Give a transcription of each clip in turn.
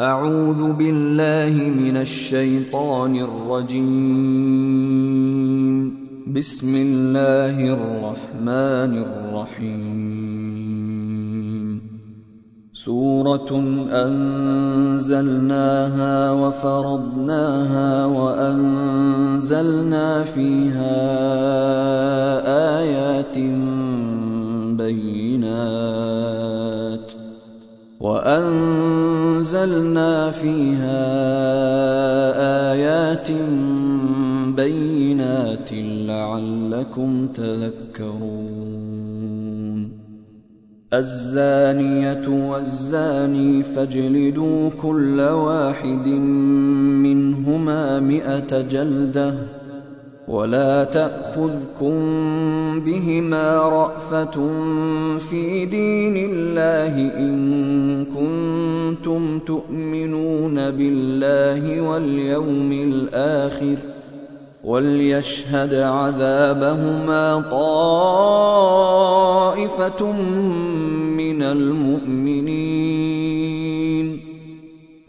أعوذ بالله من الشيطان الرجيم. بسم الله الرحمن الرحيم. سورة أنزلناها وفرضناها وأنزلنا فيها آيات بينات. وأنزلنا فيها آيات بينات لعلكم تذكرون. الزانية والزاني فاجلدوا كل واحد منهما مئة جلدة ولا تأخذكم بهما رأفة في دين الله إن بالله واليوم الآخر وليشهد عذابهما طائفة من المؤمنين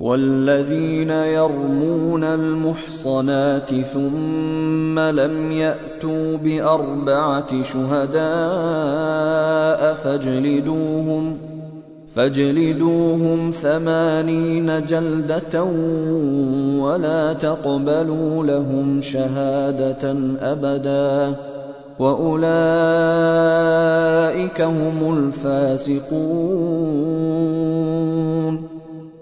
والذين يرمون المحصنات ثم لم يأتوا بأربعة شهداء فاجلدوهم فاجلدوهم ثمانين جلدة ولا تقبلوا لهم شهادة أبدا. وأولئك هم الفاسقون.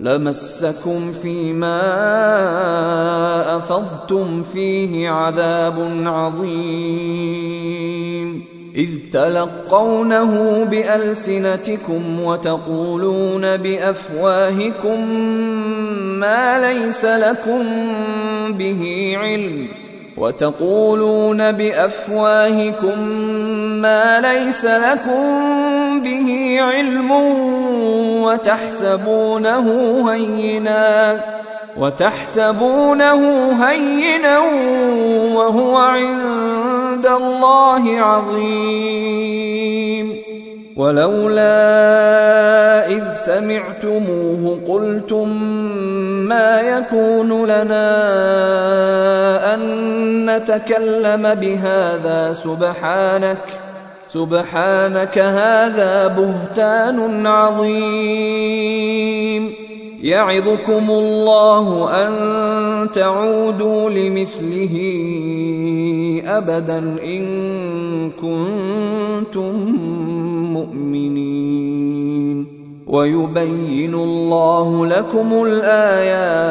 لمسكم فيما أفضتم فيه عذاب عظيم. إذ تلقونه بألسنتكم وتقولون بأفواهكم ما ليس لكم به علم. وتقولون بأفواهكم ما ليس لكم به علم وتحسبونه هينا وتحسبونه هينا وهو عند الله عظيم. ولولا إذ سمعتموه قلتم ما يكون لنا أن نتكلم بهذا سبحانك ۖ سبحانك هذا بهتان عظيم. يعظكم الله أن تعودوا لمثله ابدا إن كنتم مؤمنين. ويبين الله لكم الآيات.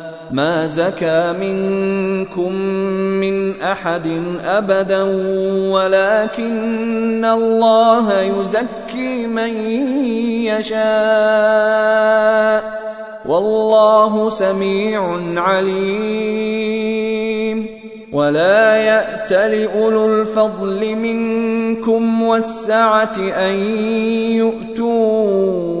ما زكى منكم من أحد أبدا ولكن الله يزكي من يشاء. والله سميع عليم. ولا يأت لأولو الفضل منكم والسعة أن يؤتوا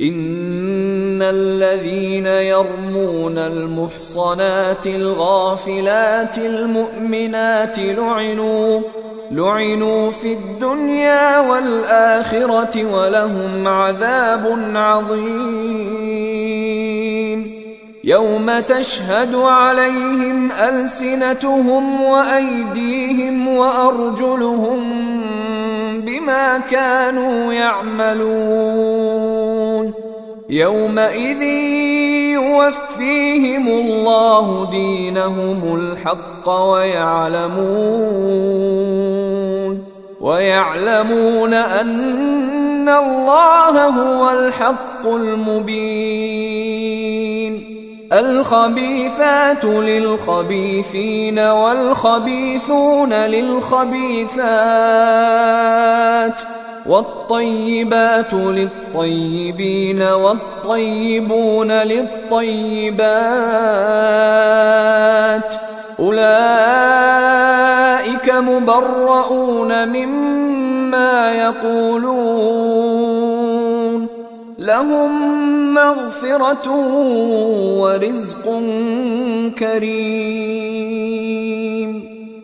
إن الذين يرمون المحصنات الغافلات المؤمنات لعنوا لعنوا في الدنيا والآخرة ولهم عذاب عظيم. يوم تشهد عليهم ألسنتهم وأيديهم وأرجلهم بما كانوا يعملون. يومئذ يوفيهم الله دينهم الحق ويعلمون ويعلمون ان الله هو الحق المبين الخبيثات للخبيثين والخبيثون للخبيثات والطيبات للطيبين والطيبون للطيبات أولئك مبرؤون مما يقولون لهم مغفرة ورزق كريم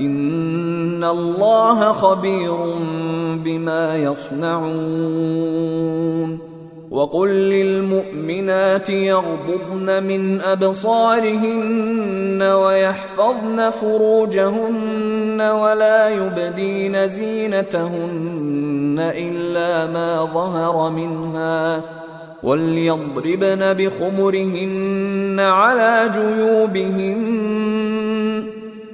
ان الله خبير بما يصنعون وقل للمؤمنات يغضضن من ابصارهن ويحفظن فروجهن ولا يبدين زينتهن الا ما ظهر منها وليضربن بخمرهن على جيوبهن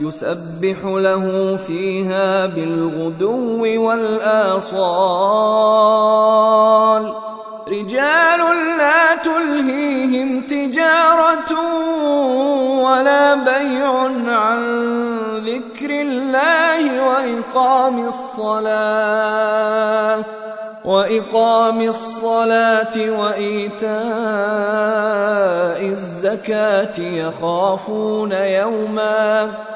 يسبح له فيها بالغدو والآصال. رجال لا تلهيهم تجارة ولا بيع عن ذكر الله وإقام الصلاة. وإقام الصلاة وإيتاء الزكاة يخافون يوماً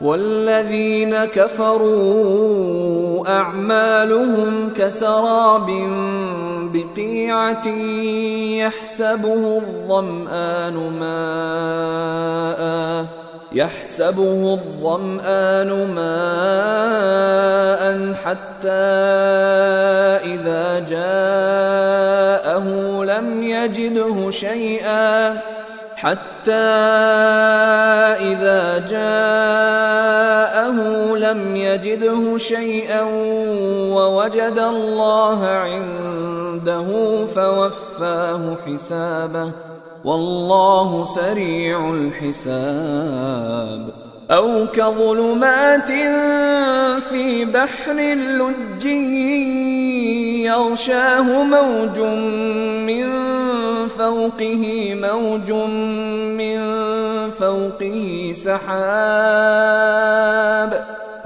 والذين كفروا أعمالهم كسراب بقيعة يحسبه الظمآن ماء يحسبه الظمآن ماء حتى إذا جاءه لم يجده شيئا حتى إذا جاءه لم يجده شيئا ووجد الله عنده فوفاه حسابه والله سريع الحساب أو كظلمات في بحر لجي يغشاه موج من فوقه موج من فوقه سحاب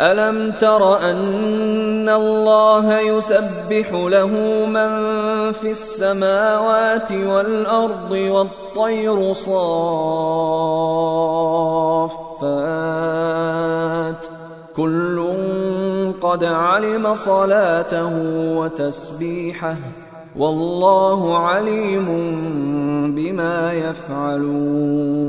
ألم تر أن الله يسبح له من في السماوات والأرض والطير صافات كل قد علم صلاته وتسبيحه والله عليم بما يفعلون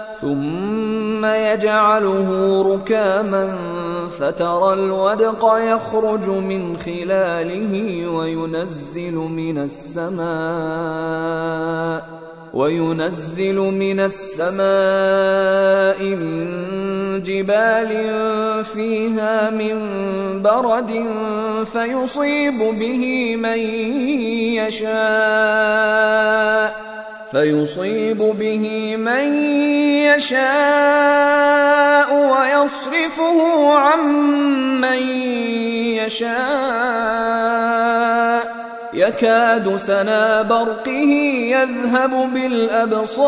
ثم يجعله ركاما فترى الودق يخرج من خلاله وينزل من السماء وينزل من السماء من جبال فيها من برد فيصيب به من يشاء فيصيب به من يشاء ويصرفه عن من يشاء. يكاد سنا برقه يذهب بالأبصار.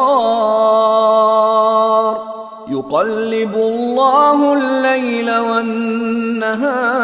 يقلب الله الليل والنهار.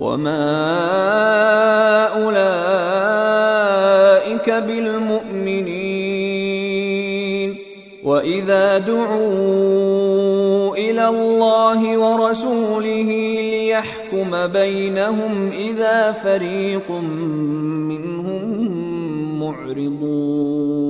وما اولئك بالمؤمنين واذا دعوا إلى الله ورسوله ليحكم بينهم اذا فريق منهم معرضون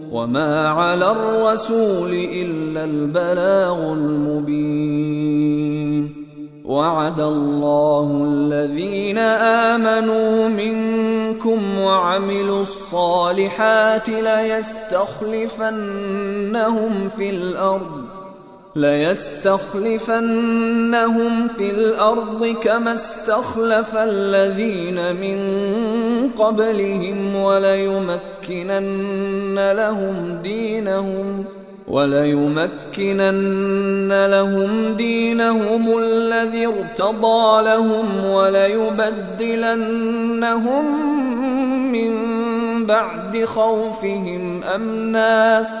وما على الرسول الا البلاغ المبين وعد الله الذين امنوا منكم وعملوا الصالحات ليستخلفنهم في الأرض ليستخلفنهم في الأرض كما استخلف الذين من قبلهم وليمكنن لهم دينهم وليمكنن لهم دينهم الذي ارتضى لهم وليبدلنهم من بعد خوفهم أمنا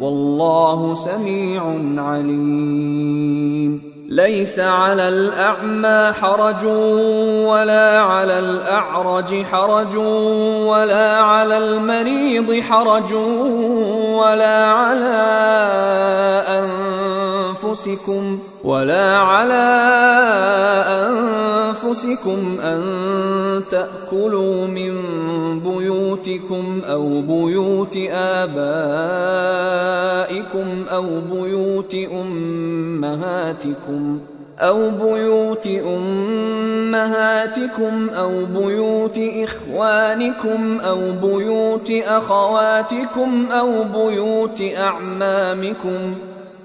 والله سميع عليم. ليس على الأعمى حرج ولا على الأعرج حرج ولا على المريض حرج ولا على أنفسكم. ولا على أنفسكم أن تأكلوا من بيوتكم أو بيوت آبائكم أو بيوت أمهاتكم أو بيوت أمهاتكم أو بيوت إخوانكم أو بيوت أخواتكم أو بيوت أعمامكم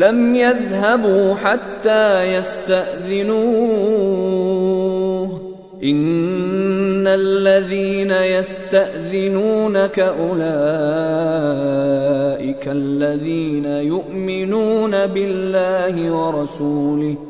لم يذهبوا حتى يستأذنوه. إن الذين يستأذنونك أولئك الذين يؤمنون بالله ورسوله.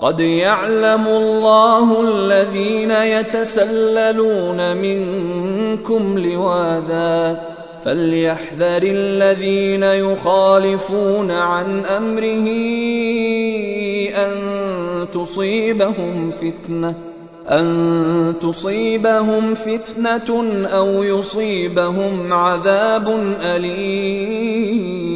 قد يعلم الله الذين يتسللون منكم لواذا فليحذر الذين يخالفون عن أمره أن تصيبهم فتنة أن تصيبهم فتنة أو يصيبهم عذاب أليم.